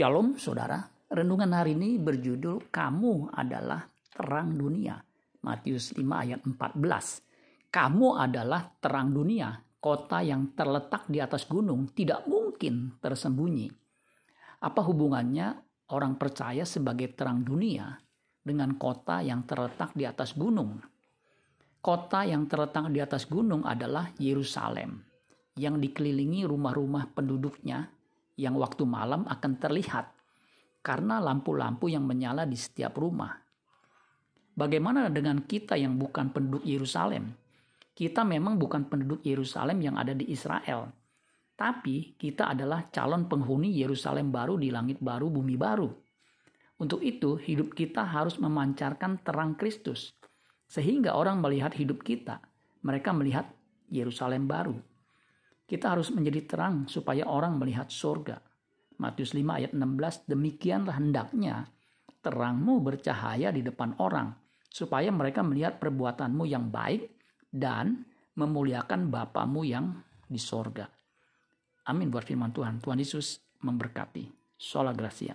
Shalom saudara, renungan hari ini berjudul Kamu adalah terang dunia. Matius 5 ayat 14. Kamu adalah terang dunia, kota yang terletak di atas gunung tidak mungkin tersembunyi. Apa hubungannya orang percaya sebagai terang dunia dengan kota yang terletak di atas gunung? Kota yang terletak di atas gunung adalah Yerusalem, yang dikelilingi rumah-rumah penduduknya yang waktu malam akan terlihat karena lampu-lampu yang menyala di setiap rumah. Bagaimana dengan kita yang bukan penduduk Yerusalem? Kita memang bukan penduduk Yerusalem yang ada di Israel, tapi kita adalah calon penghuni Yerusalem baru di langit baru, bumi baru. Untuk itu, hidup kita harus memancarkan terang Kristus, sehingga orang melihat hidup kita, mereka melihat Yerusalem baru. Kita harus menjadi terang supaya orang melihat surga. Matius 5 ayat 16, demikianlah hendaknya terangmu bercahaya di depan orang, supaya mereka melihat perbuatanmu yang baik dan memuliakan Bapamu yang di sorga. Amin buat firman Tuhan. Tuhan Yesus memberkati. Sola Gracia.